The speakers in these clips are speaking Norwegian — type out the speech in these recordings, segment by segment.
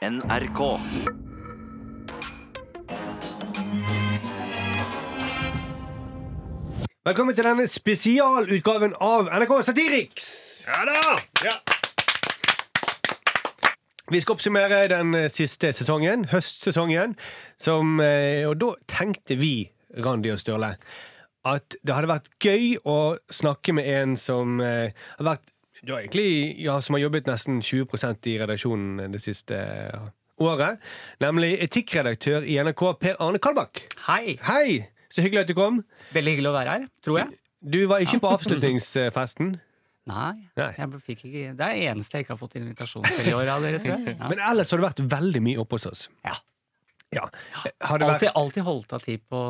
NRK. Velkommen til denne spesialutgaven av NRK Satiriks. Ja da! Ja. Vi skal oppsummere den siste sesongen, høstsesongen. Som, eh, og da tenkte vi, Randi og Sturle, at det hadde vært gøy å snakke med en som eh, har vært ja, egentlig, ja, som har jobbet nesten 20% i redaksjonen det siste eh, året. Nemlig etikkredaktør i NRK, Per Arne Kalbakk. Hei! Hei! Så hyggelig at du kom. Veldig hyggelig å være her, tror jeg. Du var ikke på avslutningsfesten. Nei, Nei. jeg fikk ikke Det er det eneste jeg ikke har fått invitasjon til i år Allerede, tror jeg. Ja. Men ellers har du vært veldig mye oppe hos oss. Ja. Ja. Har det vært Alltid, alltid holdt av tid på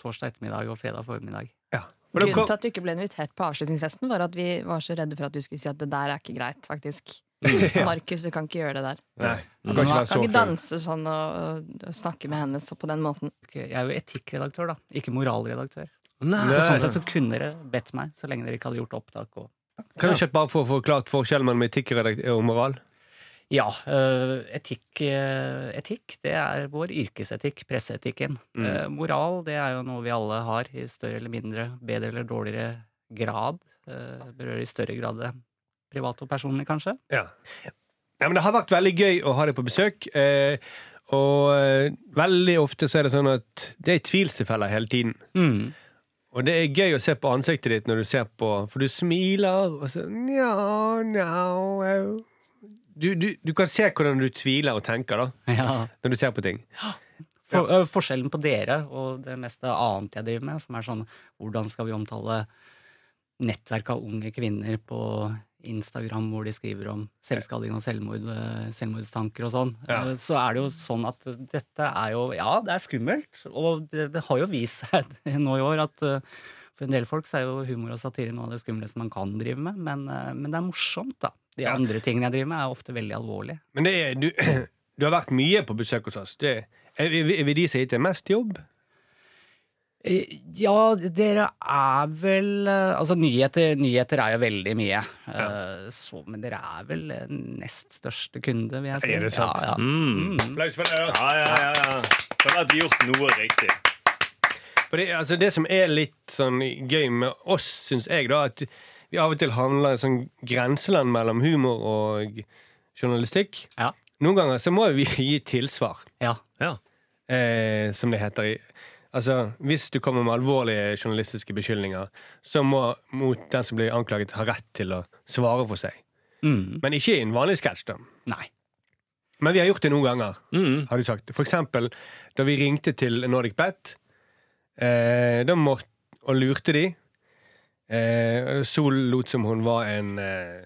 torsdag ettermiddag og fredag formiddag. ja. Grunnen til at du ikke ble invitert på avslutningsfesten, var at vi var så redde for at du skulle si at det der er ikke greit, faktisk. Markus, du kan ikke gjøre det der. Nei, du kan ikke være så kan ikke danse sånn og, og snakke med henne så på den måten. Okay, Jeg er jo etikkredaktør, da, ikke moralredaktør. Nei. Så sånn sett så kunne dere bedt meg, så lenge dere ikke hadde gjort opptak. Og... Kan du ikke bare få forklart forskjellen mellom etikkredaktør og moral? Ja, øh, etikk, øh, etikk, det er vår yrkesetikk, presseetikken. Mm. Eh, moral, det er jo noe vi alle har, i større eller mindre, bedre eller dårligere grad. Berører i større grad det private og personlige, kanskje. Ja. ja. Men det har vært veldig gøy å ha deg på besøk. Eh, og eh, veldig ofte så er det sånn at det er tvilstilfeller hele tiden. Mm. Og det er gøy å se på ansiktet ditt når du ser på For du smiler, og så Nja, nja au. Du, du, du kan se hvordan du tviler og tenker da Ja. når du ser på ting. For, ø, forskjellen på dere og det meste annet jeg driver med, som er sånn hvordan skal vi omtale nettverk av unge kvinner på Instagram hvor de skriver om selvskading og selvmord, selvmordstanker og sånn, Ja. så er det jo sånn at dette er jo Ja, det er skummelt, og det, det har jo vist seg nå i år at for en del folk så er jo humor og satire noe av det skumleste man kan drive med, men, men det er morsomt, da. De Ja. andre tingene jeg driver med, er ofte veldig alvorlige. Men det er, du, du har vært mye på besøk hos oss. Det, er, vi- er vi de som har gitt deg mest jobb? Eh, Ja, dere er vel eh, Altså, nyheter, nyheter er jo veldig mye. Ja. Så, men dere er vel eh, nest største kunde, vil jeg si. Er det sant? Ja, ja. Mm. Mm. Applaus for det. Ja, Ja, ja, ja, ja. Det har gjort noe riktig. For det, altså det som er litt sånn gøy med oss, syns jeg, da, at vi av og til handler i sånn grenseland mellom humor og journalistikk. Ja. Noen ganger så må vi gi tilsvar, Ja. Ja. eh, som det heter. i Altså, Hvis du kommer med alvorlige journalistiske beskyldninger, så må mot den som blir anklaget, ha rett til å svare for seg. Mm. Men ikke i en vanlig sketsj, da. Nei. Men vi har gjort det noen ganger. Mm. har du sagt. For eksempel da vi ringte til Nordic Bet. Eh, da måtte, og lurte de. Eh, Sol lot som hun var en eh,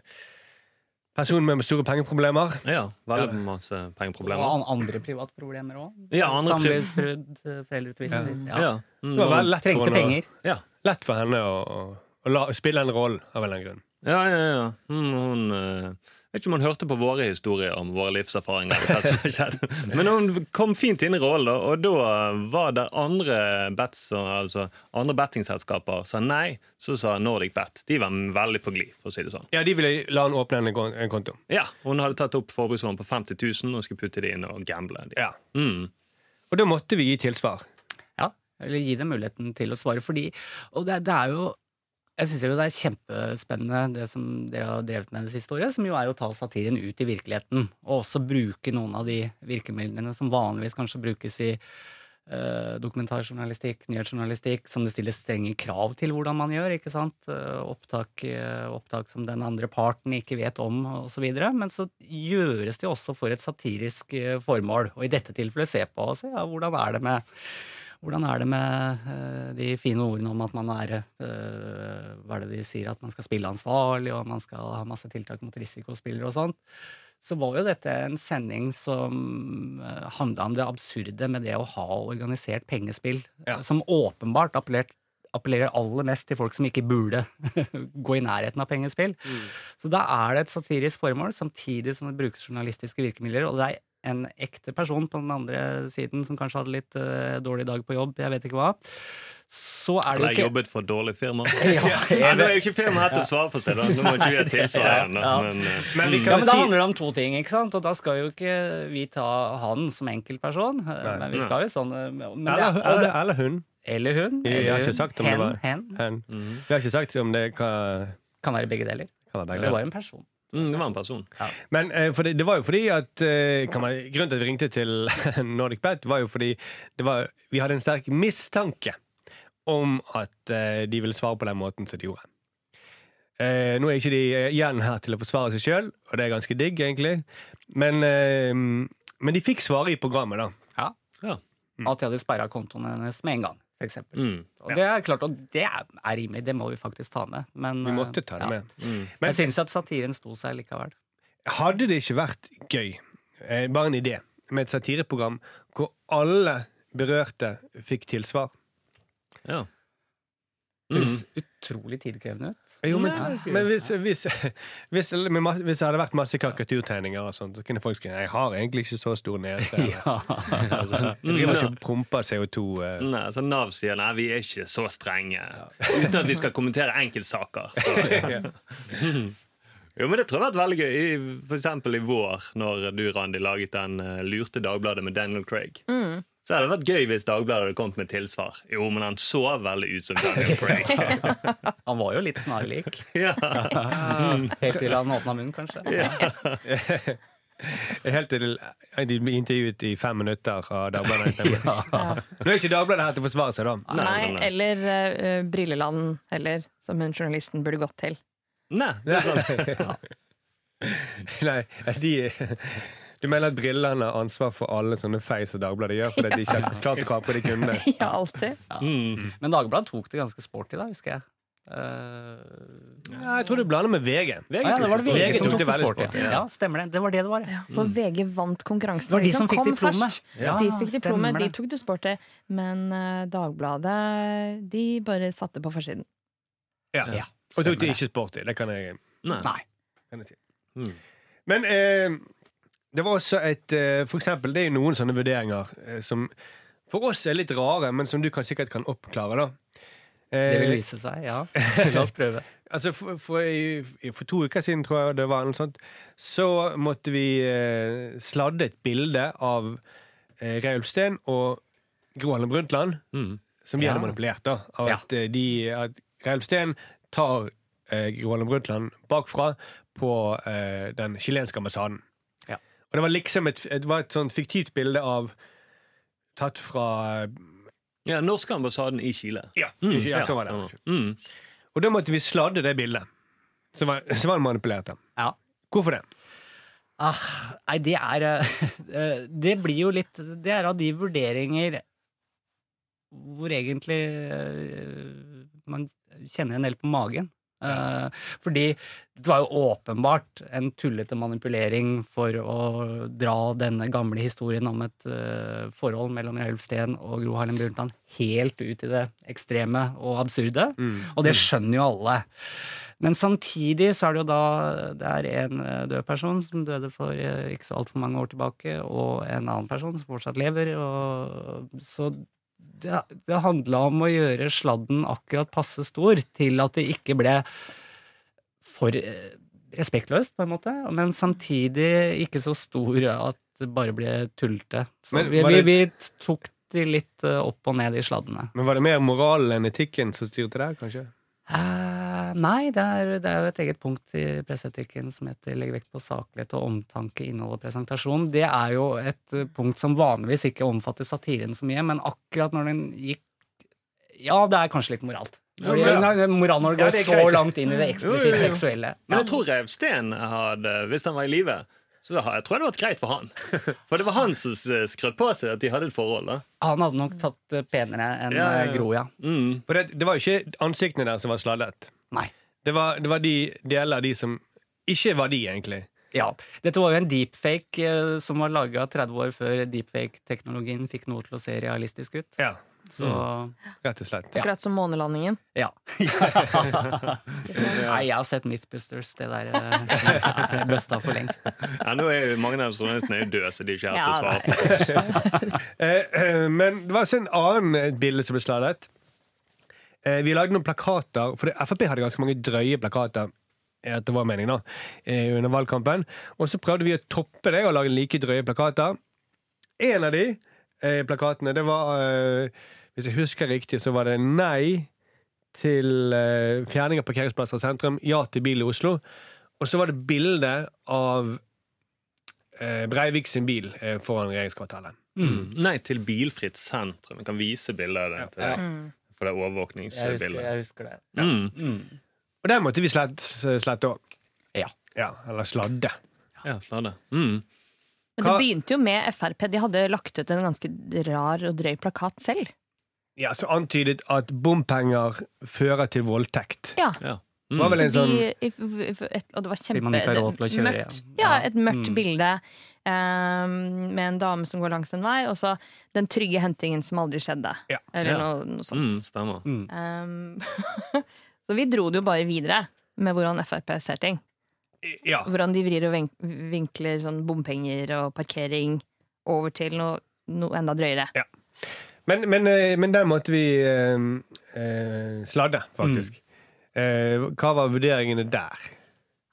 person med store pengeproblemer. Ja, veldig masse Og pengeproblemer. an andre privatproblemer òg. Ja, andre Samlivsbrudd, eh, foreldretvister. Ja. Ja. Ja. Mm, Det var veldig lett for, Trengte henne, penger. ja. lett for henne å, å, å la, spille en rolle, av en eller annen grunn. Ja, ja, ja. Mm, hun eh, Vet ikke om hun hørte på våre historier om våre livserfaringer. Men hun kom fint inn i rollen, og da var det andre bets, altså andre bettingselskaper sa nei. Så sa Nordic Bet. De var veldig på glid, for å si det sånn. Ja, de ville la han åpne en, en konto. Ja, Hun hadde tatt opp forbrukslån på 50 000 og skulle putte det inn og gamble. De. Ja. Mm. Og da måtte vi gi tilsvar. Ja, eller gi dem muligheten til å svare. Fordi, og det, det er jo Jeg syns jo det er kjempespennende det som dere har drevet med det siste året, som jo er å ta satiren ut i virkeligheten. Og også bruke noen av de virkemidlene som vanligvis kanskje brukes i eh, dokumentarjournalistikk, nyhetsjournalistikk, som det stilles strenge krav til hvordan man gjør. ikke sant? Eh, opptak, eh, opptak som den andre parten ikke vet om, osv. Men så gjøres det jo også for et satirisk eh, formål. Og i dette tilfellet se på og se ja, hvordan er det med hvordan er det med eh, de fine ordene om at man er eh, Hva er det de sier? At man skal spille ansvarlig, og man skal ha masse tiltak mot risikospillere og sånt. Så var jo dette en sending som uh, handla om det absurde med det å ha organisert pengespill, Ja. eh, som åpenbart appellert, appellerer aller mest til folk som ikke burde gå i nærheten av pengespill. Så da er det et satirisk formål, samtidig som det brukes journalistiske virkemidler. Og det er en ekte person på den andre siden som kanskje hadde litt uh, dårlig dag på jobb, jeg vet ikke hva, så er det jo ikke jobbet for dårlig firma. ja, Ja, Nå er jo ikke firmaet her til å svare for seg, da. Nå må ikke vi ha tilsvar igjen. Ja. Men, eh, Men vi mm. Ja, men Da handler det om to ting, ikke sant? og da skal jo ikke vi ta han som enkeltperson. eh, Nei. Men vi skal jo sånn men Eller, eller, det, eller hun. Eller hun. Jeg har eller ikke hun. sagt om det hen, var- hen. hen. Mm. Vi har ikke sagt om det kan, Kan være begge deler. kan være begge Det var en person. Mm, det var en person. Men eh, for det, det var jo fordi at eh, kan man, Grunnen til at vi ringte til Nordic Bet, var jo fordi det var, vi hadde en sterk mistanke om at eh, de ville svare på den måten som de gjorde. Eh, nå er ikke de igjen her til å forsvare seg sjøl, og det er ganske digg, egentlig. Men, men de fikk svare i programmet, da. Ja. Ja. At de hadde sperra kontoen hennes med en gang, for eksempel. Mm. Og det er klart, og det er rimelig, det må vi faktisk ta med. Men, Vi måtte ta det ja. med. Mm. Men- Jeg syns at satiren sto seg likevel. Hadde det ikke vært gøy, eh, bare en idé, med et satireprogram hvor alle berørte fikk tilsvar? Ja. Det Mm. høres utrolig tidkrevende ut. Jo, men, Nei, men hvis, hvis, hvis, hvis det hadde vært masse karikaturtegninger, og sånt, så kunne folk skrive Jeg har egentlig ikke så stor nese. Ja. Altså, Jeg driver ikke og promper CO2. eh. Nei, så Nav sier nei, vi er ikke så strenge. Uten at vi skal kommentere enkeltsaker. Så. Jo, men Det tror jeg har vært veldig gøy. I, for eksempel i vår, når du, Randi, laget den eh, lurte Dagbladet med Daniel Craig. Mm. Så hadde det vært gøy hvis Dagbladet hadde kommet med tilsvar. Jo, men han så veldig ut som Daniel Craig. Han var jo litt snarlik. ja. Helt til han åpna munnen, kanskje. Helt til de blir intervjuet i fem minutter av Dagbladet. Ja. Nå er ikke Dagbladet her til å forsvare seg, da. Nei, Nei, nei, eller uh, Brilleland, eller som hun journalisten burde gått til. Nei, det er sant. Nei, de Du mener at brillene har ansvar for alle sånne feil som Dagbladet gjør, fordi de ikke har klart å kapre de kundene? Ja, alltid. Mm. Men Dagbladet tok det ganske sporty, da, husker jeg. Uh, Ja, jeg tror du blander med VG. VG ja, det var det VG, VG som tok tok det veldig sporty. Ja. Ja. stemmer det. Det var det det var. Ja, for VG vant konkurransen. Det var de og som fikk diplomet. Ja, de fikk diplomet, de tok det sporty. Men uh, Dagbladet, de bare satte på forsiden. Ja. Ja, Og tok det ikke sporty. Det kan jeg, Nei. Nei. kan jeg si. Mm. Men eh, det var også et eh, For eksempel, det er jo noen sånne vurderinger eh, som for oss er litt rare, men som du kan, sikkert kan oppklare, da. Eh, Det vil vise seg, ja. La oss prøve. Altså for, for, for to uker siden, tror jeg det var, noe sånt, så måtte vi eh, sladde et bilde av eh, Reiulf Steen og Gro Harlem Brundtland, Mm. som vi Ja. hadde manipulert. da Av Ja. at, eh, de, at Reulf Steen tar eh, Gro Harlem Brundtland bakfra på eh, den chilenske ambassaden. Og det var liksom et, det var et sånt fiktivt bilde av Tatt fra Ja, Norske ambassaden i Chile. Ja, Mm, ja, så var det. Mm. Og da måtte vi sladde det bildet. Så var, så var det manipulert. da. Ja. Hvorfor det? Ah, nei, det er eh, Det blir jo litt Det er av de vurderinger hvor egentlig eh, man kjenner en del på magen. Eh, fordi det var jo åpenbart en tullete manipulering for å dra denne gamle historien om et uh, forhold mellom Reiulf Steen og Gro Harlem Brundtland helt ut i det ekstreme og absurde. Og det skjønner jo alle. Men samtidig så er det jo da det er en eh, død person som døde for ikke så altfor mange år tilbake, og en annen person som fortsatt lever. Og, så det, det handla om å gjøre sladden akkurat passe stor til at det ikke ble for eh, respektløst, på en måte, men samtidig ikke så stor at det bare ble tullete. Så vi, vi, vi tok de litt eh, opp og ned i sladdene. Men Var det mer moralen enn etikken som styrte der, kanskje? Eh, nei, det er, det er jo et eget punkt i presseetikken som heter 'legg vekt på saklighet og omtanke, innhold og presentasjon'. Det er jo et eh, punkt som vanligvis ikke omfatter satiren så mye, men akkurat når den gikk Ja, det er kanskje litt moralt. Når, moral når det Ja, går det så langt inn i det eksplisitt seksuelle. Men jeg tror Reiv Steen hadde, hvis han var i live, så da, jeg tror det hadde vært greit for han. For det var han som skrøt på seg at de hadde et forhold. da Han hadde nok tatt penere enn Ja, ja, ja. eh, Gro, ja. mm. For det, det var jo ikke ansiktene der som var sladdet. Nei. Det var, det var de deler av de som ikke var de, egentlig. Ja. Dette var jo en deepfake eh, som var laga 30 år før deepfake-teknologien fikk noe til å se realistisk ut. Ja. Så Rett og slett. Ja. Akkurat som månelandingen. ja. Nei, jeg har sett Mythbusters. Det der eh, busta for lengst. Ja, nå er jo mange av studentene er døde, så de er ikke har hatt å Ja, svare på. Eh, eh, men det var også en annen bilde som ble sladdet. Eh, vi lagde noen plakater, for Frp hadde ganske mange drøye plakater. Etter vår mening da, under valgkampen. Og så prøvde vi å toppe det og lage like drøye plakater. En av de eh, plakatene, det var eh, Hvis jeg husker riktig, så var det nei til eh, fjerning av parkeringsplasser i sentrum, ja til bil i Oslo. Og så var det bilde av eh, Breivik sin bil eh, foran regjeringskvartalet. Mm. Nei til bilfritt sentrum. Jeg kan vise bildet av det til ja. Mm. For det Jeg husker, overvåkningsbildet. jeg husker det. Mm. Mm. Og der måtte vi slette slette òg. Ja. ja. Eller sladde. Ja, sladde. Mm. Men det begynte jo med Frp. De hadde lagt ut en ganske rar og drøy plakat selv. Ja, Så antydet at bompenger fører til voldtekt. Ja. Ja. Det var Mm. vel en sånn De, i- i- i- et, og det var Fordi kjempe man ikke har råd til å kjøre, mørkt. ja. Ja, Ja. et mørkt Mm. bilde um, med en dame som går langs en vei, og så den trygge hentingen som aldri skjedde. Ja. Eller Ja. noe, noe sånt. Mm, stemmer. Mm. Um, så vi dro det jo bare videre med hvordan Frp ser ting. Ja. Hvordan de vrir og vinkler sånn bompenger og parkering over til noe, noe enda drøyere. Men, men, eh, men der måtte vi eh, eh, sladde, faktisk. Eh, hva var vurderingene der?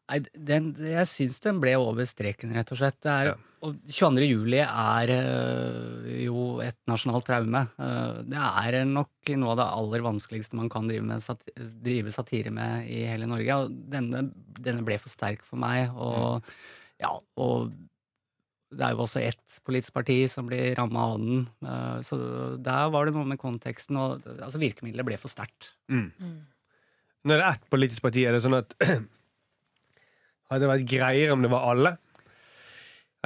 Nei, den, jeg syns den ble over streken, rett og slett. Det er, Ja. og 22. juli er øh, jo et nasjonalt traume. Det er nok noe av det aller vanskeligste man kan drive, med drive satire med i hele Norge. Og denne, denne ble for sterk for meg. Og, ja, og det er jo også ett politisk parti som blir ramma av den. øh, så der var det noe med konteksten og altså Virkemidlet ble for sterkt. Når det er ett politisk parti, er det sånn at Hadde det vært greiere om det var alle?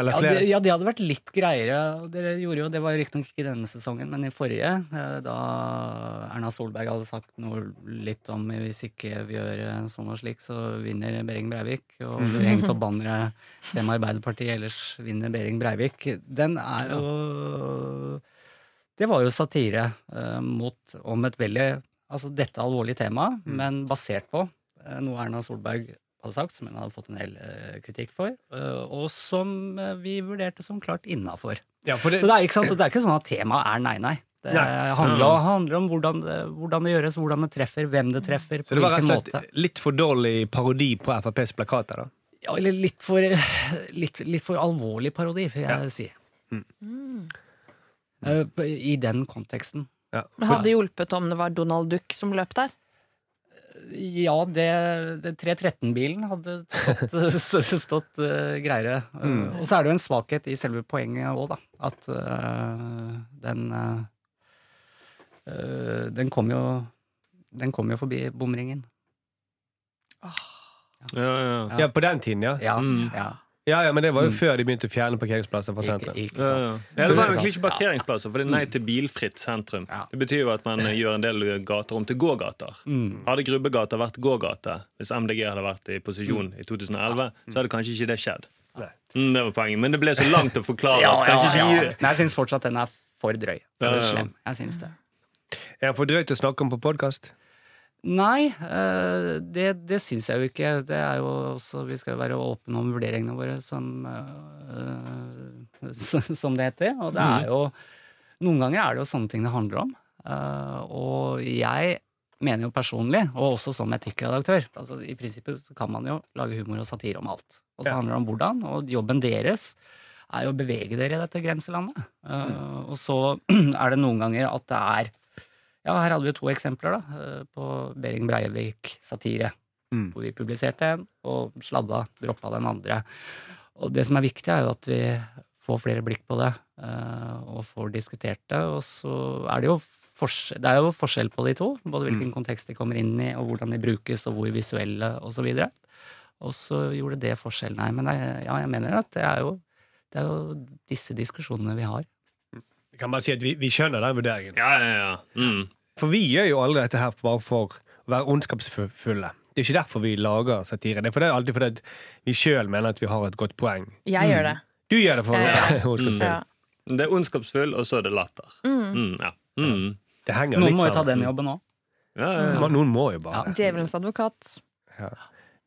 Ja det, ja, det hadde vært litt greiere. Dere gjorde jo, Det var riktignok ikke denne sesongen, men i forrige. eh, Da Erna Solberg hadde sagt noe litt om hvis ikke vi gjør eh, sånn og slik, så vinner Behring Breivik. Og du vi hengt opp banneret 'Stem Arbeiderpartiet, ellers vinner Behring Breivik'. Den er jo Det var jo satire eh, mot, om et veldig Altså dette alvorlige temaet, Mm. men basert på noe Erna Solberg hadde sagt, som hun hadde fått en del eh, kritikk for, eh, og som eh, vi vurderte som klart innafor. Ja, det, Så det er, ikke sant, det er ikke sånn at temaet er nei-nei. Det Nei. handler, om- handler om hvordan det, hvordan det gjøres, hvordan det treffer, hvem det treffer, så det var rett og slett litt for dårlig parodi på FrPs plakater, da? Ja, eller litt for, litt, litt for alvorlig parodi, vil jeg Ja. si. Mm. Eh, I den konteksten. Ja. Det hadde hjulpet om det var Donald Duck som løp der. Ja, det, det 313-bilen hadde stått, stått uh, greiere. Mm. Uh, og så er det jo en svakhet i selve poenget òg, da. At uh, den eh, eh, Den kom jo Den kom jo forbi bomringen. Ja, ja. Ja, på den tiden, ja. Ja, Mm. ja. Ja, ja, Men det var jo Mm. før de begynte å fjerne parkeringsplasser fra Ikke, sentrum. ikke Ja, ja. sant. Ja, det var egentlig ikke parkeringsplasser, for det er nei til bilfritt sentrum. Ja. Det betyr jo at man eh, gjør en del gater om til gågater. Mm. Hadde Grubbegata vært gågate, hvis MDG hadde vært i posisjon i 2011, så hadde kanskje ikke det skjedd. Nei. Mm, det var poenget. Men det ble så langt å forklare Ja, at ja, ja. ikke Men jeg syns fortsatt den er for drøy. For Ja, ja, ja. slem. Jeg syns det. Er for drøyt å snakke om på podkast? Nei, eh, det, det syns jeg jo ikke. Det er jo også, vi skal jo være åpne om vurderingene våre, som, eh, som det heter. Og det er jo Noen ganger er det jo sånne ting det handler om. Eh, og jeg mener jo personlig, og også som etikkredaktør altså I prinsippet så kan man jo lage humor og satire om alt. Og så handler det om hvordan, og jobben deres er jo å bevege dere i dette grenselandet. Eh, og så er det noen ganger at det er ja, her hadde vi jo to eksempler da, eh, på Behring Breivik-satire. Mm. Hvor vi publiserte en, og sladda, droppa den andre. Og det som er viktig, er jo at vi får flere blikk på det, eh, og får diskutert det. Og så er det jo det er jo forskjell på de to, både hvilken kontekst de kommer inn i, og hvordan de brukes, og hvor visuelle, og så. Og så gjorde det forskjellen her. Men det, ja, jeg mener at det er jo, det er jo disse diskusjonene vi har. Kan bare si at vi, vi skjønner den vurderingen. Ja, ja, ja. Mm. For vi gjør jo alle dette her bare for å være ondskapsfulle. Det er ikke derfor vi lager satire. Det er, for det er alltid fordi vi sjøl mener at vi har et godt poeng. Jeg gjør det. Du gjør det for Ja. være ondskapsfull. Ja. Det er ondskapsfull, og så er det latter. Mm. Mm, ja. mm. Det henger Noen litt må jo ta den jobben òg. Ja, ja, ja. Ja, Noen må jo bare. Djevelens advokat.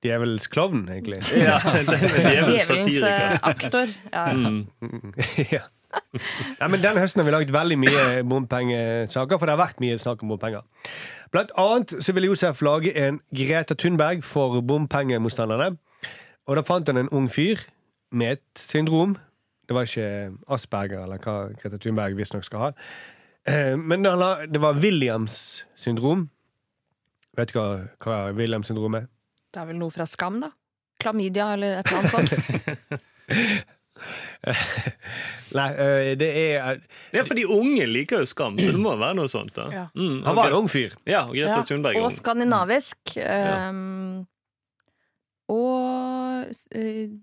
Djevelens klovn, egentlig. Ja, den er djevelens Djevelens eh, aktor. Ja. Mm. ja. ja, men Denne høsten har vi laget veldig mye bompengesaker, for det har vært mye snakk om bompenger. Blant annet så ville Josef lage en Greta Thunberg for bompengemotstanderne. Og da fant han en ung fyr med et syndrom. Det var ikke Asperger eller hva Greta Thunberg visstnok skal ha. Eh, Men det var Williams syndrom. Vet du hva, hva Williams syndrom er? Det er vel noe fra Skam, da? Klamydia eller et eller annet sånt. Nei, det er Det er fordi unge liker jo Skam, så det må være noe sånt. da Ja. mm, Han var en ung fyr. Ja, og Greta Ja, Thunberg Og skandinavisk. Um, og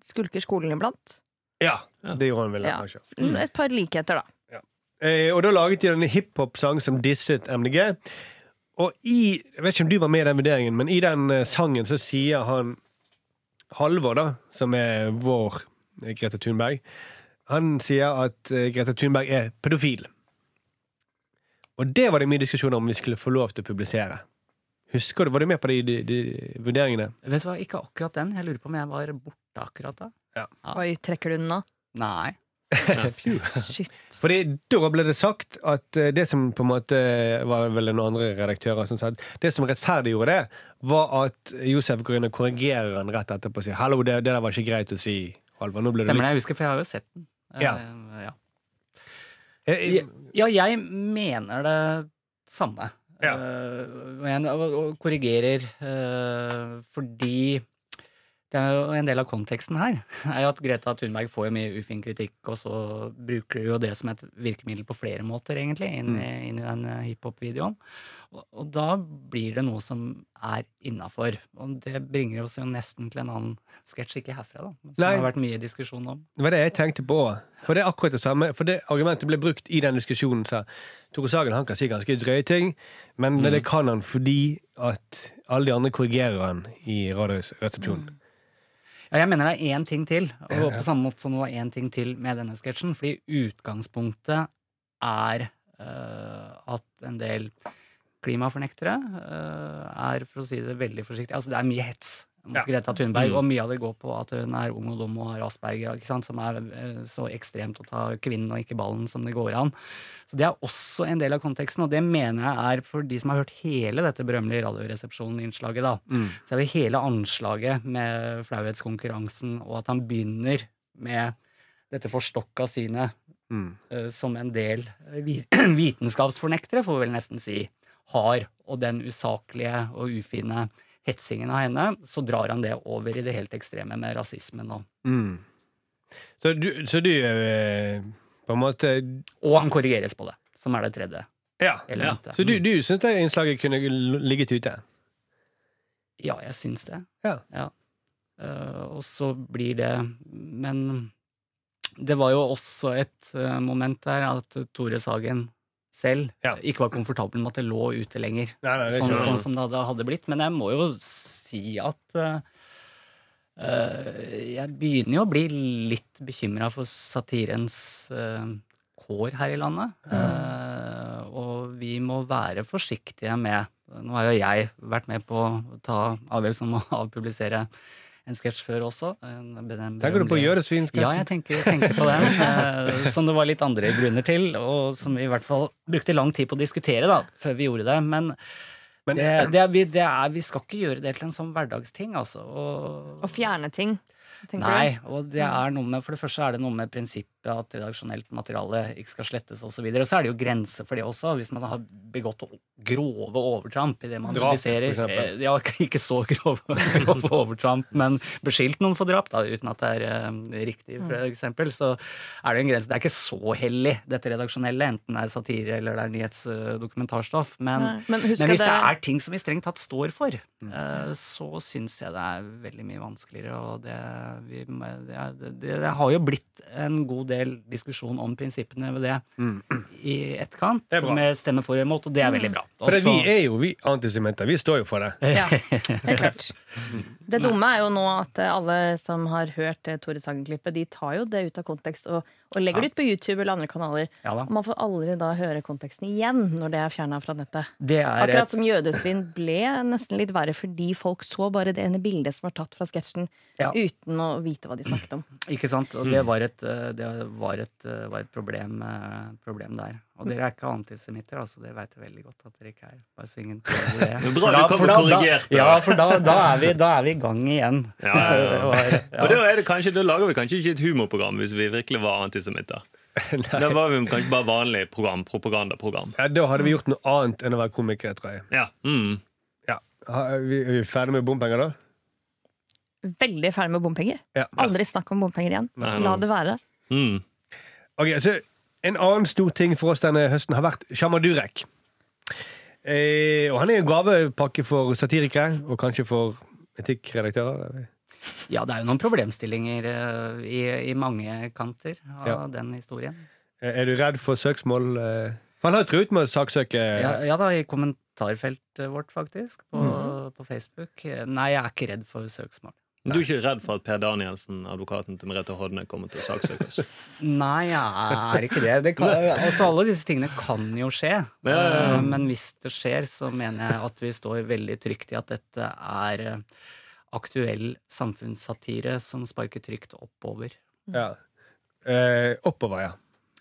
skulker skolen iblant. Ja, det gjorde han vel. Ja. kanskje. Mm, Et par likheter, da. Eh, og da laget de en hiphop-sang som disset MDG. Og i Jeg vet ikke om du var med i den vurderingen, men i den eh, sangen så sier han Halvor, da, som er vår eh, Greta Thunberg, han sier at Grete Greta Thunberg er pedofil. Og det var det mye diskusjoner om de skulle få lov til å publisere. Husker du, Var du med på de, de, de vurderingene? Vet du hva, ikke akkurat den. Jeg lurer på om jeg var borte akkurat da. Ja. Oi, trekker du den nå? Nei. Shit. Fordi da ble det sagt at eh, det som på en måte var vel noen andre redaktører som sa at det som rettferdiggjorde det, var at Josef går inn og korrigerer han rett etterpå og sier 'hallo, det, det der var ikke greit å si', Halvor. Nå ble Stemmer det, jeg husker, for jeg har jo sett den. Ja. Uh, ja. Eh, Ja, jeg mener det samme. Ja. Uh, og, jeg, korrigerer uh, fordi det er jo en del av konteksten her er jo at Greta Thunberg får jo mye ufin kritikk, og så bruker du jo det som et virkemiddel på flere måter, egentlig, inn, i- inn i den hiphop-videoen. Og, og da blir det noe som er innafor. Og det bringer oss jo nesten til en annen sketsj, ikke herfra, da, som Nei. det har vært mye diskusjon om. Det var det jeg tenkte på. For det er akkurat det samme. For det argumentet ble brukt i den diskusjonen. sa Tore Sagen han kan si ganske drøye ting, men Mm. det kan han fordi at alle de andre korrigerer han i Radioresepsjonen. Ja, jeg mener det er én ting til, og på samme måte som det var én ting til med denne sketsjen. Fordi utgangspunktet er eh, at en del klimafornektere eh, er, for å si det veldig forsiktig Altså, det er mye hets mot Ja. Greta Thunberg, Mm. og mye av det går på at hun er ung og dum og har asperger, som er eh, så ekstremt å ta kvinnen og ikke ballen som det går an. Så det er også en del av konteksten, og det mener jeg er for de som har hørt hele dette berømmelige Radioresepsjonen-innslaget, da. Mm. Så er det hele anslaget med flauhetskonkurransen, og at han begynner med dette forstokka synet Mm. eh, som en del vitenskapsfornektere, får vi vel nesten si, har, og den usaklige og ufine hetsingen av henne, så drar han det over i det helt ekstreme med rasismen og Mm. Så du, så du eh, på en måte Og han korrigeres på det, som er det tredje Ja. ja. Så du, du syns det innslaget kunne ligget ute? Ja, jeg syns det. Ja. Eh, og så blir det Men det var jo også et uh, moment der at Tore Sagen selv Ja. ikke var komfortabel med at det lå ute lenger. Nei, nei, Sånn, sånn som det hadde, hadde blitt. Men jeg må jo si at uh, jeg begynner jo å bli litt bekymra for satirens uh, kår her i landet. Uh, og vi må være forsiktige med Nå har jo jeg vært med på å ta avgjørelsen om å avpublisere en sketsj før også. En, den Tenker du på å gjøre det ja, jeg tenker, tenker på det. Eh, som det var litt andre grunner til, og som vi i hvert fall brukte lang tid på å diskutere da, før vi gjorde det. Men, Men- det, det er, vi, det er, vi skal ikke gjøre det til en sånn hverdagsting, altså. Og, Å fjerne ting, tenker nei, og det er noe med, for det første er det noe med prinsippet at redaksjonelt materiale ikke skal slettes osv. Og, så videre. og så er det jo grenser for det også, hvis man har begått grove overtramp i det man Drap, publiserer. for. Eh, Ja, ikke så grove, grove overtramp, men beskyldt noen for drap, da, uten at det er eh, riktig, Mm. for eksempel, så er det en grense. Det er ikke så hellig, dette redaksjonelle, enten det er satire eller det er nyhetsdokumentarstoff. Men, Men men hvis det det er ting som vi strengt tatt står for, uh, så syns jeg det er veldig mye vanskeligere. Og det, vi, det, det, det har jo blitt en god del diskusjon om prinsippene ved det i etterkant, Det er bra. med stemme for og imot, og det er veldig bra. For vi er jo vi antisemitter. Vi står jo for det. Ja, helt klart. Det dumme er jo nå at alle som har hørt Tore Sagen-klippet, de tar jo det ut av kontekst og, og legger det ut på YouTube eller andre kanaler. Ja da. Og man får aldri da høre konteksten igjen når det er fjerna fra nettet. Det er Akkurat et- som jødesvinn ble nesten litt verre fordi folk så bare det ene bildet som var tatt fra sketsjen, Ja. uten å vite hva de snakket om. Ikke sant? Og det var et, eh, det var et, eh, var et problem, eh, problem der. Og dere er ikke antisemitter, altså. Dere veit veldig godt at dere ikke er. Bare så ingen det. Det bra For du da- kommer korrigert, da. Ja, for da, da, er vi, da er vi i gang igjen. Ja, ja, ja. Var- Og da, er det kanskje, da lager vi kanskje ikke et humorprogram hvis vi virkelig var antisemitter. Da var vi kanskje bare vanlig program, propagandaprogram. Ja, da hadde vi gjort noe annet enn å være komikere, tror jeg. Ja. Mm. Ja. Er vi, er vi ferdig med bompenger, da? Veldig ferdig med bompenger. Ja. Aldri snakk om bompenger igjen. Nei, La det være. Mm. Ok, så En annen stor ting for oss denne høsten har vært Sjaman Durek. Eh, og han er en gavepakke for satirikere, og kanskje for etikkredaktører. Ja, det er jo noen problemstillinger eh, i, i mange kanter av Ja. den historien. Eh, Er du redd for søksmål? eh? Han har truet med å saksøke Ja, ja da, i kommentarfeltet vårt, faktisk, på, Mhm. på Facebook. Nei, jeg er ikke redd for søksmål. Du er ikke redd for at Per Danielsen, advokaten til Merete Hodne, kommer til å saksøke oss? Nei, jeg er ikke det. det kan, altså, alle disse tingene kan jo skje. Ja, ja, ja. Eh, Men hvis det skjer, så mener jeg at vi står veldig trygt i at dette er eh, aktuell samfunnssatire som sparker trygt oppover. Ja. Eh, oppover, ja.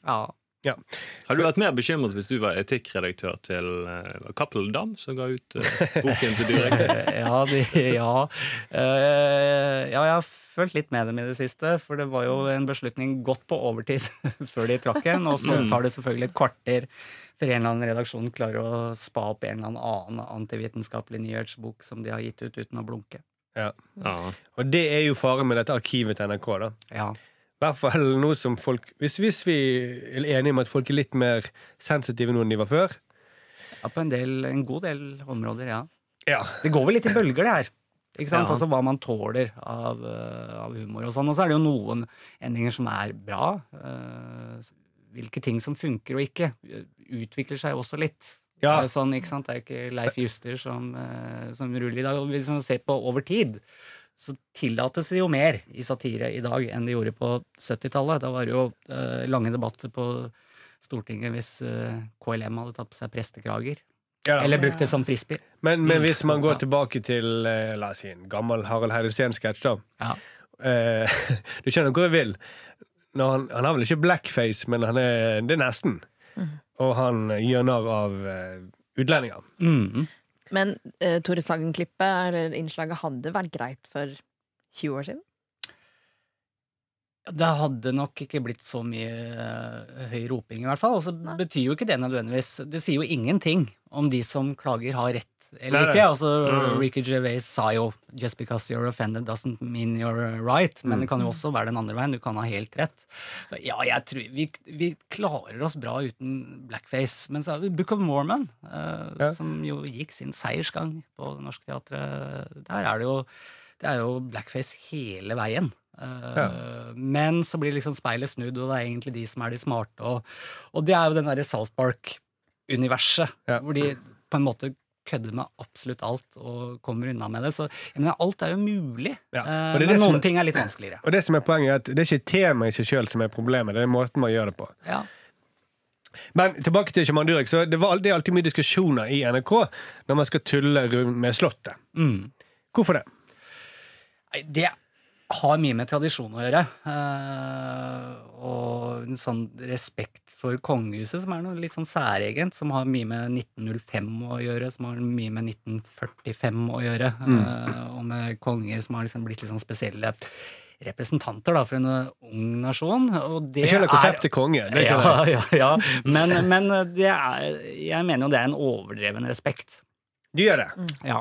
Ja. Har du vært mer bekymret hvis du var etikkredaktør til uh, Cappelen Dam, som ga ut uh, boken til Durek? ja, de, ja. Uh, ja, jeg har følt litt med dem i det siste, for det var jo en beslutning godt på overtid før de trakk en, og så tar det selvfølgelig et kvarter før en eller annen redaksjon klarer å spa opp en eller annen antivitenskapelig nyhetsbok som de har gitt ut uten å blunke. Ja. Og det er jo faren med dette arkivet til NRK. da Ja. I hvert fall nå som folk hvis, hvis vi er enige om at folk er litt mer sensitive nå enn de var før ja, på en, del, en god del områder, ja. Ja. Det går vel litt i bølger, det her. Ikke sant? Ja. Altså Hva man tåler av, eh, av humor og sånn. Og så er det jo noen endinger som er bra. eh, hvilke ting som funker og ikke, eh, utvikler seg også litt. Ja. Sånn, ikke sant? Det er jo ikke Leif Juster som, som ruller i dag. Og hvis man ser på over tid, så tillates det jo mer i satire i dag enn det gjorde på 70-tallet. Da var det jo eh, lange debatter på Stortinget hvis eh, KLM hadde tatt på seg prestekrager. Ja. Eller brukt det som frisbee. Men, men hvis man går tilbake til eh, la oss si, en gammel Harald Heidesteen-sketsj, da. Ja. Eh, du skjønner hvor jeg vil. Han, han har vel ikke blackface, men han er, det er nesten. Og han gjør narr av eh, utlendinger. Mm. Men uh, Tore Sagen-klippet eller innslaget hadde vært greit for 20 år siden. Det hadde nok ikke blitt så mye uh, høy roping, i hvert fall. Og så betyr jo ikke det nødvendigvis Det sier jo ingenting om de som klager, har rett eller ikke. Altså, Mm. Ricky Gervais sa jo 'just because you're offended doesn't mean you're right'. Men det kan jo også være den andre veien. Du kan ha helt rett. Så ja, jeg tror vi, vi klarer oss bra uten blackface. Men så har vi Book of Mormon, uh, Ja. som jo gikk sin seiersgang på Det Norske Teatret. Der er det jo det er jo blackface hele veien. Ja. Men så blir liksom speilet snudd, og det er egentlig de som er de smarte. Og, og det er jo den derre Salt Park-universet, Ja. hvor de på en måte kødder med absolutt alt og kommer unna med det. Så mener, alt er jo mulig. Ja, Eh, det men det som- noen ting er litt vanskeligere. Og det som er poenget er at det er ikke temaet i seg sjøl som er problemet, det er måten man gjør det på. Ja. Men tilbake til Durek. Så det, var, det er alltid mye diskusjoner i NRK når man skal tulle med Slottet. Mm. Hvorfor det? Det har mye med tradisjon å gjøre. eh, og en sånn respekt for kongehuset, som er noe litt sånn særegent, som har mye med 1905 å gjøre, som har mye med 1945 å gjøre, eh, og med konger som har liksom blitt litt sånn spesielle representanter da, for en eh, ung nasjon. Og det Jeg skjønner er konseptet konge. Det ja, ja, ja. Men, men det er, jeg mener jo det er en overdreven respekt. Du gjør det. Ja.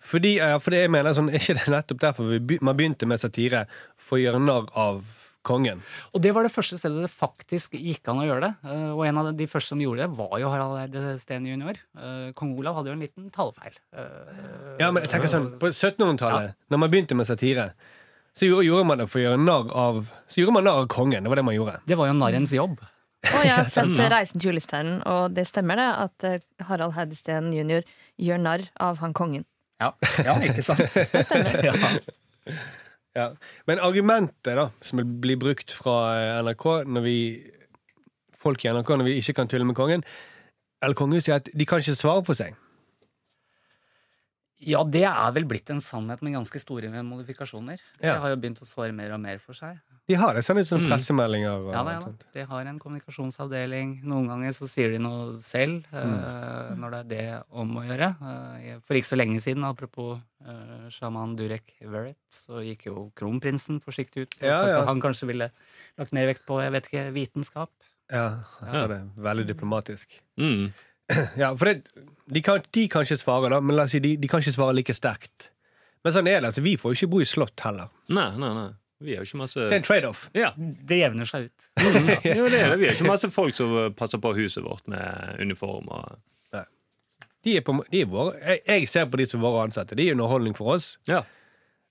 Fordi, ja, det jeg mener sånn, Er ikke det nettopp derfor vi be- man begynte med satire? For å gjøre narr av kongen? Og det var det første stedet det faktisk gikk an å gjøre det. Eh, og en av de første som gjorde det, var jo Harald Eide Steen jr. Uh, Kong Olav hadde jo en liten tallfeil. Eh, Ja, men jeg tenker sånn, På 1700-tallet, når man begynte med satire, så gjorde, gjorde man det for å gjøre narr av Så gjorde man narr av kongen. Det var det man gjorde. Det var jo narrens jobb. Og jeg har sett eh, 'Reisen til julestjernen', og det stemmer det at eh, Harald Heidesteen jr. gjør narr av han kongen. Ja, ja ikke sant? Det stemmer. ja. Ja. Men argumentet da, som blir brukt fra eh, NRK når vi folk i NRK når vi ikke kan tulle med kongen, eller kongehuset, er at de kan ikke svare for seg. Ja, det er vel blitt en sannhet med ganske store modifikasjoner. Ja. Det har jo begynt å svare mer og mer for seg. De har det sånn ut som Mm. pressemeldinger. Og Ja, da, ja. De har en kommunikasjonsavdeling. Noen ganger så sier de noe selv Mm. uh, når det er det om å gjøre. Uh, for ikke så lenge siden, apropos uh, sjaman Durek Verrett, så gikk jo kronprinsen forsiktig ut og Ja, sagt at han kanskje ville lagt mer vekt på jeg vet ikke, vitenskap. Ja, han sa det. Veldig diplomatisk. Mm. Ja, for det, de, kan, de kan ikke svare, da, men la oss si, de, de kan ikke svare like sterkt. Men sånn er det. altså, Vi får jo ikke bo i slott heller. Nei, nei, nei. Vi er jo ikke masse Det er en trade-off. Ja, Det jevner seg ut. jo, det er det. Vi er ikke masse folk som passer på huset vårt med uniform og De er på, de er våre, jeg, jeg ser på de som våre ansatte. De er underholdning for oss. Ja.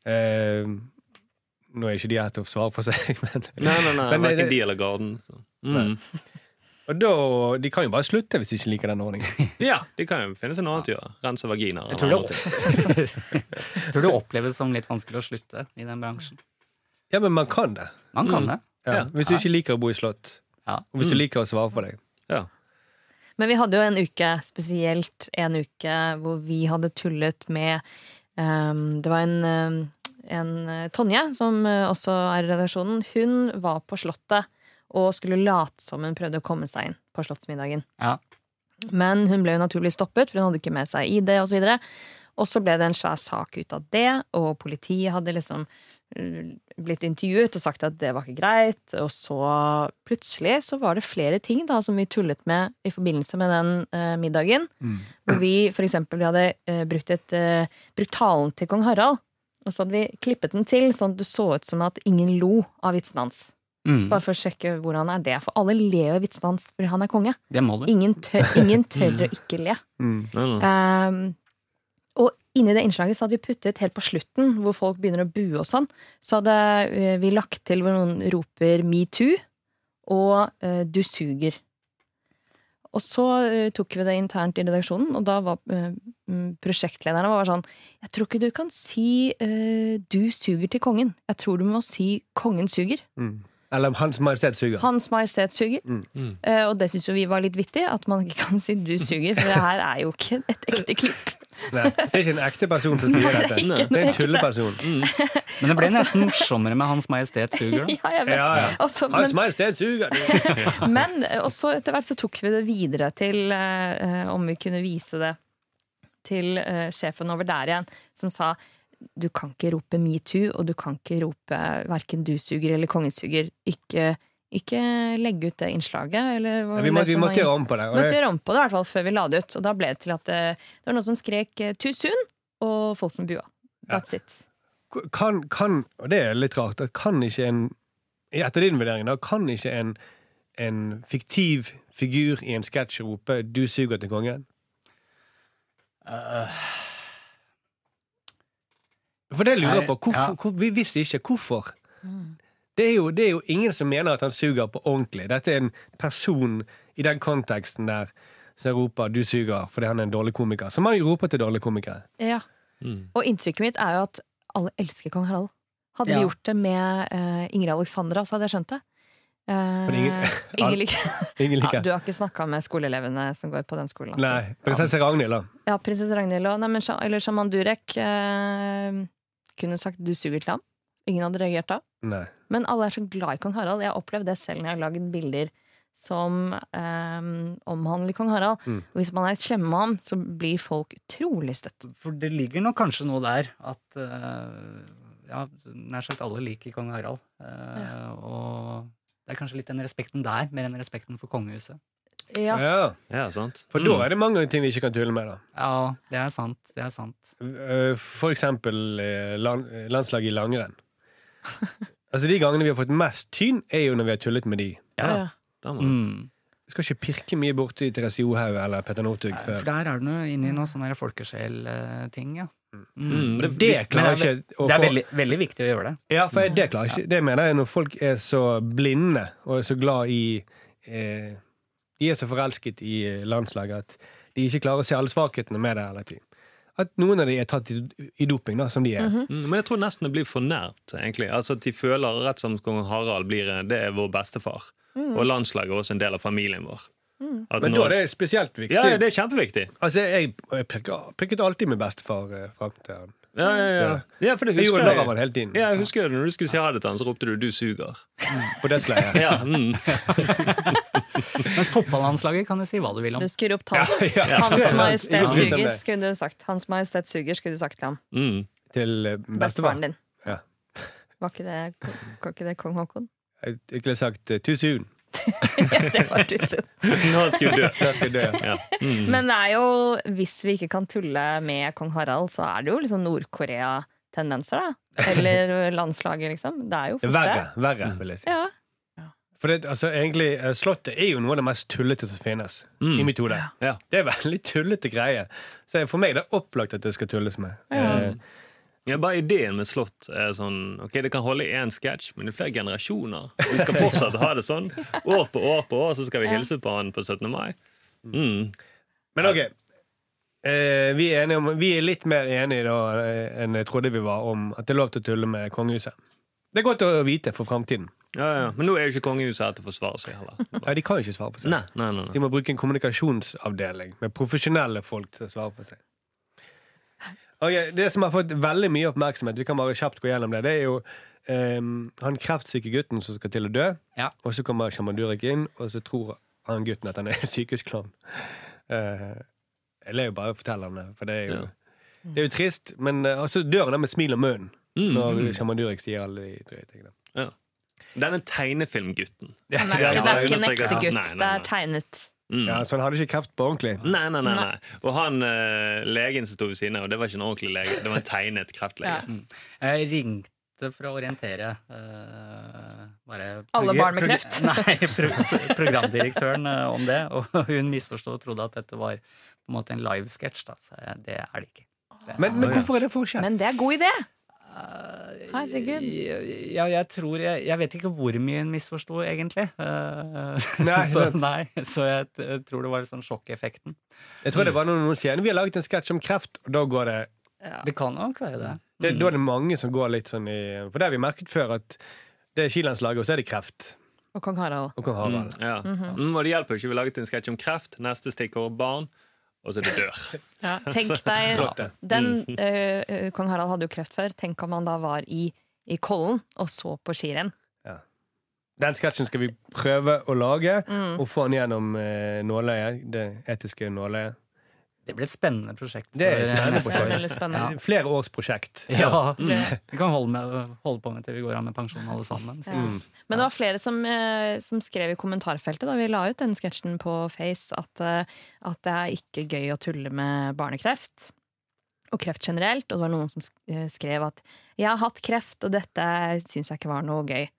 Eh, nå er ikke de her til å svare for seg, men Nei, nei, nei. Men Verken de eller Garden. Så. Mm. Og da, De kan jo bare slutte hvis de ikke liker den ordningen. Ja, de kan jo finne seg noe annet å gjøre. Rense vaginaer. Jeg tror, det, jeg tror det oppleves som litt vanskelig å slutte i den bransjen. Ja, men man kan det. Man kan Mm. det. Ja, Ja. Hvis du ikke liker å bo i slott, Ja. og hvis du Mm. liker å svare for deg. Ja. Men vi hadde jo en uke, spesielt en uke, hvor vi hadde tullet med um, Det var en, ehm, en eh, Tonje, som eh, også er i redaksjonen. Hun var på Slottet og skulle late som hun prøvde å komme seg inn på Slottsmiddagen. Ja. Men hun ble jo naturlig stoppet, for hun hadde ikke med seg ID osv. Og, så og så ble det en svær sak ut av det, og politiet hadde liksom eh, blitt intervjuet og sagt at det var ikke greit. Og så plutselig så var det flere ting da som vi tullet med i forbindelse med den eh, middagen. Hvor vi for eksempel vi hadde eh, brukt, et, eh, brukt talen til kong Harald. Og så hadde vi klippet den til sånn at det så ut som at ingen lo av vitsen hans. Mm. Bare for å sjekke hvordan er det. For alle ler av vitsene hans fordi han er konge. Det må. Ingen tør, ingen tør å ikke le. Mm. Um, og inni det innslaget så hadde vi puttet helt på slutten, hvor folk begynner å bue og sånn, så hadde eh, vi lagt til hvor noen roper metoo og uh, du suger. Og så uh, tok vi det internt i redaksjonen, og da var uh, mm, prosjektlederne var sånn Jeg tror ikke du kan si uh, 'du suger' til kongen. Jeg tror du må si 'kongen suger'. Mm. Eller Hans Majestet suger. Hans Majestet suger. Mm. Mm. Eh, og det syns jo vi var litt vittig, at man ikke kan si 'du suger', for det her er jo ikke et ekte klipp. Nei, det er ikke en ekte person som sier dette. det er Det er en tulleperson. Mm. Men det ble nesten morsommere med Hans Majestet Suger. Ja, jeg vet. Ja, ja. Og men, Hans Majestet suger! men også etter hvert så tok vi det videre til uh, om vi kunne vise det til uh, sjefen over der igjen, som sa du kan ikke rope metoo, og du kan ikke rope verken du suger eller kongen suger. Ikke, ikke legge ut det innslaget. Eller, hva Ja, vi, må, vi som måtte gjøre om på det. Vi måtte gjøre om på det, i hvert fall før vi la det ut. Og da ble det til at det, det var noen som skrek eh, 'too soon', og folk som bua. That's it. kan, kan, og det er litt rart, at kan ikke en Etter din vurdering, da, kan ikke en, en fiktiv figur i en sketsj rope 'du suger til kongen'? Uh, For det lurer jeg på. Hvorfor, ja. hvor, vi visste ikke hvorfor. Mm. Det er, jo, det er jo ingen som mener at han suger på ordentlig. Dette er en person i den konteksten der som roper 'du suger' fordi han er en dårlig komiker. Som man jo roper til dårlige komikere. Ja. Mm. Og inntrykket mitt er jo at alle elsker kong Harald. Hadde vi Ja. gjort det med uh, Ingrid Alexandra, så hadde jeg skjønt det. Uh, ingen- ingen liker ja. Du har ikke snakka med skoleelevene som går på den skolen? altså. Nei. Prinsesse Ragnhild, da. Ja, prinsesse Ragnhild nei, men, eller sjaman Durek eh, kunne sagt 'du suger til ham'. Ingen hadde reagert da. Nei. Men alle er så glad i kong Harald. Jeg har opplevd det selv når jeg har lagd bilder som eh, omhandler kong Harald. Mm. Hvis man er slemme med ham, så blir folk utrolig støtt. for det ligger nok kanskje noe der at uh, ja, nær sagt alle liker kong Harald. Uh, Og det er kanskje litt den respekten der, mer enn respekten for kongehuset. Ja. Ja. Ja, sant. For da er det mange ting vi ikke kan tulle med. da Ja, det er sant. Det er sant. Eh, For eksempel eh, land, eh, landslaget i langrenn. Altså De gangene vi har fått mest tyn, er jo når vi har tullet med de. Ja, Ja. der må du. Mm. Du skal ikke pirke mye borti Therese Johaug eller Petter Northug. For der er du inne i noe sånn folkesjelting, ja. Mm, Det, det- klarer det er ikke å Det er få veldig, veldig viktig å gjøre det. Ja, for jeg- det klarer ikke Det mener jeg når folk er så blinde og er så glad i eh, De er så forelsket i eh, landslaget at de ikke klarer å se alle svakhetene med det hele tiden. At noen av de er tatt i, i doping, da, som de er. Mhm. Mm, Men jeg tror nesten det blir for nært, egentlig. Altså at De føler rett som kong Harald blir det er vår bestefar. Og landslaget er også en del av familien vår. At Men da når- er det spesielt viktig. ja, ja, det er kjempeviktig. Altså, jeg, jeg prikket, alltid med bestefar eh, fram til han. Ja, ja, ja. ja for det Jeg husker gjorde narr av jeg. han hele tiden. Ja, jeg husker det, Når du skulle si ha det til han, så ropte du 'du suger'. På det slaget. Ja, mm. Mens fotballandslaget kan du si hva du vil om. Du skulle opp hans, Majestet Suger, skulle du sagt. Hans Majestet Suger, skulle du sagt til ham. Mm. Til eh. Bestefaren din. Ja. Var ikke det, var ikke det kong Haakon? Jeg ville sagt eh, too soon. ja, det var tusen. Nå skulle du dø. Skal dø. Ja. Mm. Men det er jo, hvis vi ikke kan tulle med kong Harald, så er det jo liksom Nord-Korea-tendenser, da. Eller landslaget, liksom. Det er jo Det er verre, verre, vil jeg si. Ja. For det, altså, egentlig, eh, Slottet er jo noe av det mest tullete som finnes. Mm. I mitt hode. Ja. Det er veldig tullete greie. Så for meg er det opplagt at det skal tulles med. Eh, Ja, bare ideen med slott er sånn Ok, det kan holde i én sketsj, men i flere generasjoner. Vi skal fortsatt ha det sånn. År på år på år, så skal vi hilse på han på 17. mai. Mm. Men ok. Eh, vi, er enige om, vi er litt mer enige da eh, enn jeg trodde vi var om at det er lov til å tulle med kongehuset. Det er godt å vite for framtiden. Ja, ja. Men nå er jo ikke kongehuset her til å forsvare seg heller. Ja, de kan jo ikke svare for seg. Nei, nei, nei, nei. De må bruke en kommunikasjonsavdeling med profesjonelle folk til å svare for seg. Ok, Det som har fått veldig mye oppmerksomhet, vi kan bare kjapt gå gjennom det, det er jo um, han kreftsyke gutten som skal til å dø. Ja. Og så kommer sjaman Durek inn, og så tror han gutten at han er en sykehusklovn. Uh, jeg ler jo bare og forteller om det, for det er jo, Ja. det er jo trist. Men uh, så dør han da med smil om munnen Mm. når Sjaman Durek sier alle de drøye tingene. Ja, Den er, tegnefilmgutten. ja, det er ikke en ekte gutt, det er tegnet. Mm. ja, så han hadde ikke kreft på ordentlig. Nei, nei, nei, nei. Og han uh, legen som sto ved siden av, det var ikke en ordentlig lege. Det var en tegnet kreftlege. Ja. Jeg ringte for å orientere uh, bare Alle barn med kreft? Nei, pro programdirektøren uh, om det. Og hun misforsto og trodde at dette var på en måte en livesketsj. Så det er det ikke. Det er- Men, men hvorfor er det forskjell? Men det er god idé! Herregud. Ja, jeg tror jeg, jeg vet ikke hvor mye hun misforsto, egentlig. Eh, Nei, så, nei, så jeg, jeg tror det var sånn sjokkeffekten. Jeg tror det var noen, som sier Vi har laget en sketsj om kreft, og da går det Ja. Det kan nok være det. Det, Da er det mange som går litt sånn i For det har vi merket før, at det er skilandslaget, og så er det kreft. Og kong Harald. Og kong Harald. Ja. mm, og det hjelper jo ikke. Vi laget en sketsj om kreft. Neste stikkord barn. Og så er det dør. Ja, tenk deg den, eh, eh, Kong Harald hadde jo kreft før. Tenk om han da var i, i Kollen og så på skirenn. Den sketsjen skal vi prøve å lage, Mm. og få den gjennom uh, nåløyet. Det etiske nåløyet. Det blir et spennende prosjekt. Det er et spennende spennende. Flere års prosjekt. Ja, Vi kan holde, med, holde på med til vi går av med pensjon alle sammen. Ja. Men det var flere som, eh, som skrev i kommentarfeltet da vi la ut den sketsjen på Face, at, eh, at det er ikke gøy å tulle med barnekreft. Og kreft generelt. Og det var noen som eh, skrev at 'jeg har hatt kreft, og dette syns jeg ikke var noe gøy'.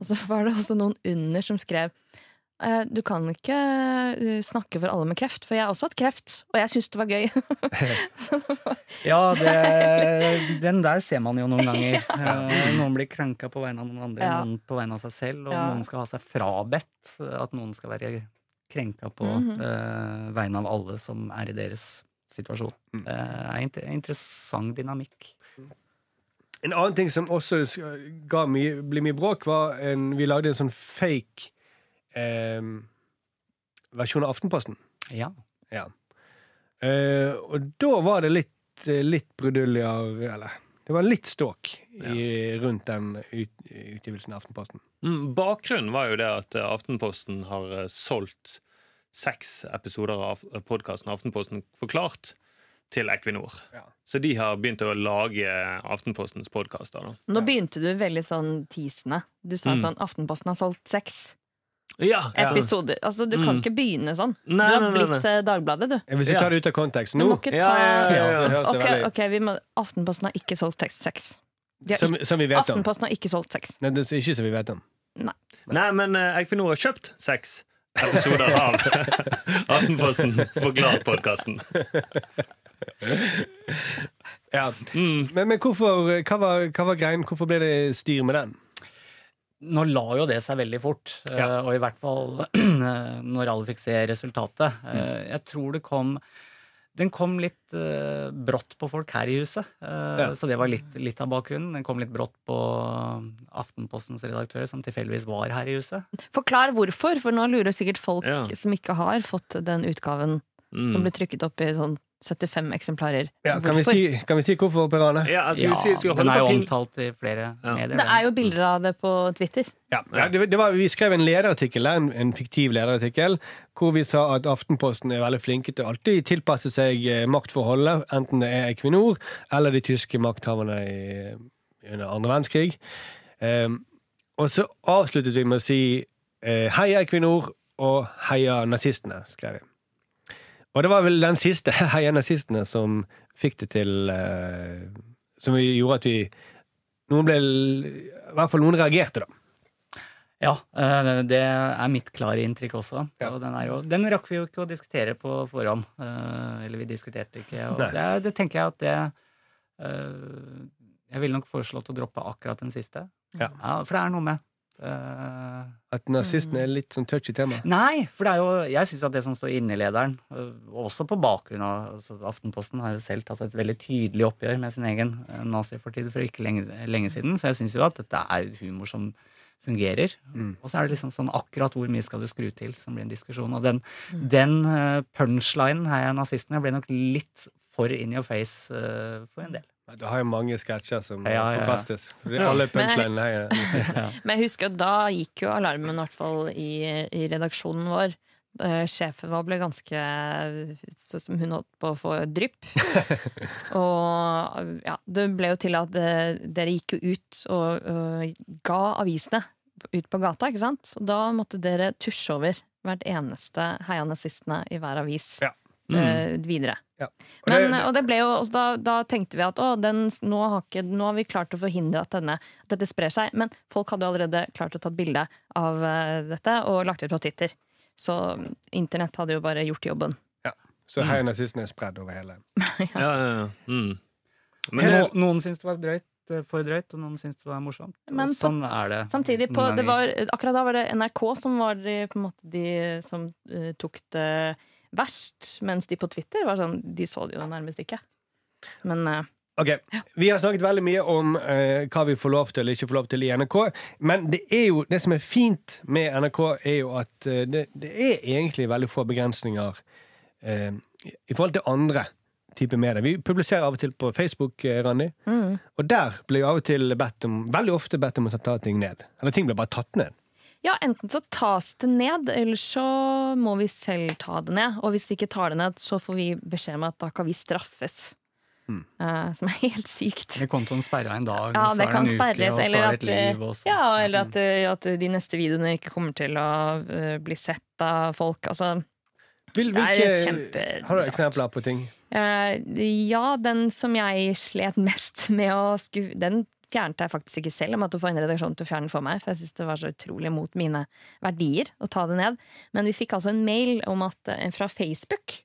Og så var det også noen under som skrev du kan ikke eh, snakke for alle med kreft, for jeg har også hatt kreft, og jeg syns det var gøy. Ja, det, den der ser man jo noen ganger. Ja. Noen blir krenka på vegne av noen andre, Ja. noen på vegne av seg selv, og Ja. noen skal ha seg frabedt at noen skal være krenka på Mhm. eh, vegne av alle som er i deres situasjon. Mm. Det er en inter- interessant dynamikk. En annen ting som også ga mye, ble mye bråk, var en, vi lagde en sånn fake eh, versjon av Aftenposten. Ja. Ja. Eh, og da var det litt, eh, litt bruduljer Eller det var litt ståk i, rundt den ut, utgivelsen av Aftenposten. Mm, bakgrunnen var jo det at eh, Aftenposten har eh, solgt seks episoder av podkasten Aftenposten forklart til Equinor. Ja. Så de har begynt å lage Aftenpostens podkaster. Nå begynte du veldig sånn teasende. Du sa Mm. sånn 'Aftenposten har solgt seks Ja, ja. episoder'. Altså, du kan Mm. ikke begynne sånn. Nei, du har nei, nei, blitt eh, Dagbladet, du. Hvis du tar det ut av kontekst nå ta Ja, ja, ja, ja. Det Ok, vi må... Aftenposten har ikke solgt tekst sex. Har som, som vi vet om. Aftenposten har ikke solgt sex. Nei, det er ikke som vi vet om. Nei, men eh, Equinor har kjøpt sex episoder av Aftenposten Forklart-podkasten. Ja. Mm. Men, men hvorfor, hva var, hva var greien? Hvorfor ble det styr med den? Nå la jo det seg veldig fort, eh, Ja. og i hvert fall når alle fikk se resultatet. Mm. Eh, Jeg tror det kom Den kom litt eh, brått på folk her i huset, Ja. så det var litt, litt av bakgrunnen. Den kom litt brått på Aftenpostens redaktør, som tilfeldigvis var her i huset. Forklar hvorfor, for nå lurer sikkert folk Ja. som ikke har fått den utgaven Mm. som ble trykket opp i sånn 75 eksemplarer. Ja, kan, vi si, kan vi si hvorfor, Per Arne? Ja, altså, Ja, skal den er jo omtalt i flere Ja. medier. Det er jo bilder av det på Twitter. Ja, ja, det, det var, vi skrev en lederartikkel, der, en, en fiktiv lederartikkel, hvor vi sa at Aftenposten er veldig flinke til alltid tilpasse seg eh, maktforholdet, enten det er Equinor eller de tyske makthaverne under andre verdenskrig. Um, og så avsluttet vi med å si uh, heia Equinor og heia nazistene, skrev vi. Og det var vel den siste, en av sistene som fikk det til uh, Som gjorde at vi Noen ble I hvert fall noen reagerte, da. Ja, uh, det er mitt klare inntrykk også. Ja. Og den, jo, den rakk vi jo ikke å diskutere på forhånd. Uh, Eller vi diskuterte ikke. Og det, det tenker jeg at det Jeg ville nok foreslått å droppe akkurat den siste. Ja. For det er noe med eh, At nazisten er litt sånn touchy tema. Nei, for det er jo Jeg syns at det som står inne i lederen, øh, også på bakgrunn av altså Aftenposten har jo selv tatt et veldig tydelig oppgjør med sin egen øh, nazifortid for ikke lenge, lenge siden, så jeg syns jo at dette er humor som fungerer. Mm. Og så er det liksom sånn akkurat hvor mye skal du skru til, som blir en diskusjon. Og den, den øh, punchlinen her, nazistene, ble nok litt for in your face uh, for en del. Du har jo mange sketsjer som Ja, ja, ja. forkastes. Er Alle punchlinene her. Men jeg husker at da gikk jo alarmen, i hvert fall i, i redaksjonen vår. Eh, sjefen vår ble ganske Sånn som hun holdt på å få drypp. og ja, det ble jo til at eh, dere gikk jo ut og, og ga avisene ut på gata, ikke sant? Og da måtte dere tusje over hvert eneste Heia nazistene i hver avis Ja. Eh, videre. Ja. Og det- Men, og det ble jo, da, da tenkte vi at å, den, nå, har ikke, nå har vi klart å forhindre at denne, at dette sprer seg. Men folk hadde jo allerede klart å tatt bilde av eh, dette og lagt ut på Twitter. Så internett hadde jo bare gjort jobben. Så her er nazistene spredd over hele. Ja, ja, ja. Mm. Men no, noen syns det var drøyt, øh, for drøyt, og noen syns det var morsomt. Men på- sånn er det. Samtidig, på, det var, akkurat da var det NRK som var de, på en måte de som uh, tok det verst. Mens de på Twitter var sånn, de så det jo nærmest ikke. Men uh, Ok, Vi har snakket veldig mye om uh, hva vi får lov til eller ikke får lov til i NRK. Men det er jo, det som er fint med NRK, er jo at uh, det, det er egentlig veldig få begrensninger i forhold til andre type medier. Vi publiserer av og til på Facebook, Randi, mm. og der blir jo av og til bedt om, veldig ofte bedt om å ta ting ned. Eller ting blir bare tatt ned. Ja, enten så tas det ned, eller så må vi selv ta det ned. Og hvis vi ikke tar det ned, så får vi beskjed om at da kan vi straffes. Mm. Uh, som er helt sykt. Med kontoen sperra en dag, Ja, så er det en en uke, og så er det et liv. Og så. ja, eller at, eh, at de neste videoene ikke kommer til å uh, bli sett av folk. Altså, Vil, Det er hvilke- et kjempe... Har du eksempler på ting? Uh, ja, den som jeg slet mest med å skuffe Den fjernet jeg faktisk ikke selv. Jeg måtte få en redaksjon til å fjerne for meg, for jeg syntes det var så utrolig mot mine verdier å ta det ned. Men vi fikk altså en mail om at, eh, fra Facebook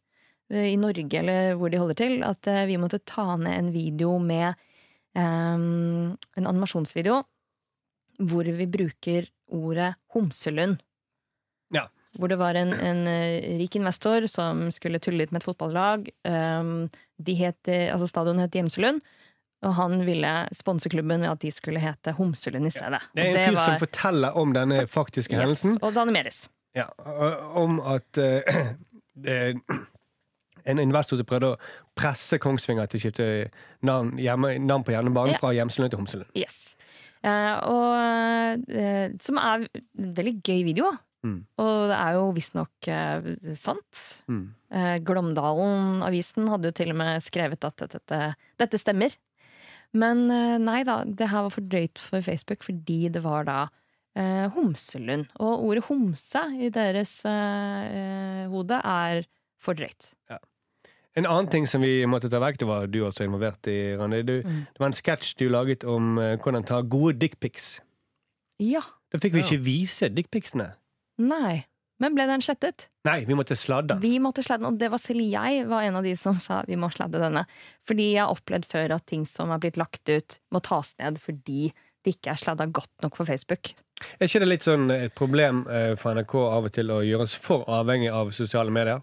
eh, i Norge, eller hvor de holder til, at eh, vi måtte ta ned en video med um, En animasjonsvideo hvor vi bruker ordet homselund. Ja. Hvor det var en, en rik investor som skulle tulle litt med et fotballag. Um, de het, altså Stadion het Gjemselund, og han ville sponse klubben ved at de skulle hete Homselund i stedet. Det er en fyr som forteller om denne faktiske yes, hendelsen. Og det animeres. Ja, om at uh, det, en investor som prøvde å presse Kongsvinger til å skifte navn, hjemme, navn på jernbanen Ja. fra Hjemselund til Homselund. Yes. Uh, og, uh, som er en veldig gøy video. Mm. Og det er jo visstnok uh, sant. Mm. Uh, Glåmdalen-avisen hadde jo til og med skrevet at dette, dette stemmer. Men eh, nei da, det her var for drøyt for Facebook fordi det var da eh, Homselund. Og ordet homse i deres eh, eh, hode er for drøyt. En annen ting som vi måtte ta vekk, det var du også involvert i, Randi. Du, Mm. Det var en sketsj du laget om eh, hvordan ta gode dickpics. Ja. Da fikk vi ikke vise dickpicsene. Nei. Men ble den slettet? Nei, vi måtte sladde. Vi måtte sladde den, og det var selv jeg var en av de som sa vi må sladde denne. Fordi jeg har opplevd før at ting som er blitt lagt ut, må tas ned fordi det ikke er sladda godt nok for Facebook. Er ikke det litt sånn et problem eh, for NRK av og til å gjøre oss for avhengig av sosiale medier?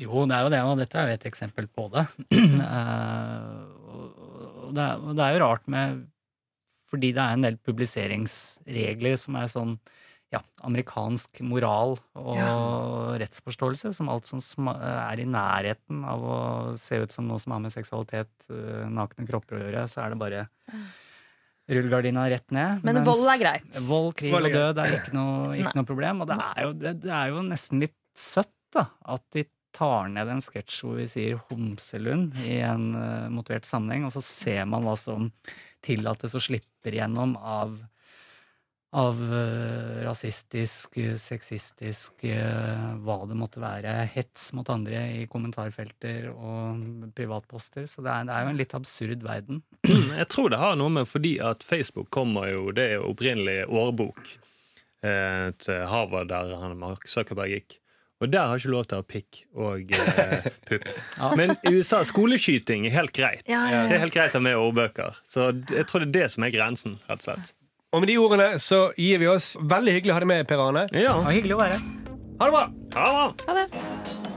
Jo, det er jo det, og dette er jo et eksempel på det. Eh, det, er, og det er jo rart med Fordi det er en del publiseringsregler som er sånn ja, amerikansk moral og rettsforståelse, som alt som er i nærheten av å se ut som noe som har med seksualitet, eh, nakne kropper å gjøre, så er det bare rullegardina rett ned. Men mens- vold er greit. Vold, krig Vold er og død er ikke noe, ikke noe problem. Og det er, jo, det, det er jo nesten litt søtt, da. At de tar ned en sketsj hvor vi sier Homselund i en uh, motivert sammenheng, og så ser man hva som tillates og slipper gjennom av av eh, rasistisk, eh, sexistisk, eh, hva det måtte være, hets mot andre i kommentarfelter og privatposter. Så det er, det er jo en litt absurd verden. Jeg tror det har noe med fordi at Facebook kommer jo Det er jo opprinnelig årbok eh, til Harvard, der han Mark Zuckerberg gikk. Og der har ikke lov til å ha pikk og eh, pupp. Men i USA skoleskyting er helt greit. Ja, ja, ja. Det er helt greit å ha med ordbøker. Så jeg tror det er det som er grensen, rett og slett. Og med de ordene så gir vi oss. Veldig hyggelig å ha deg med, Per Arne. Ja, Det var hyggelig å være her. Ha det bra! ha det! Ha det.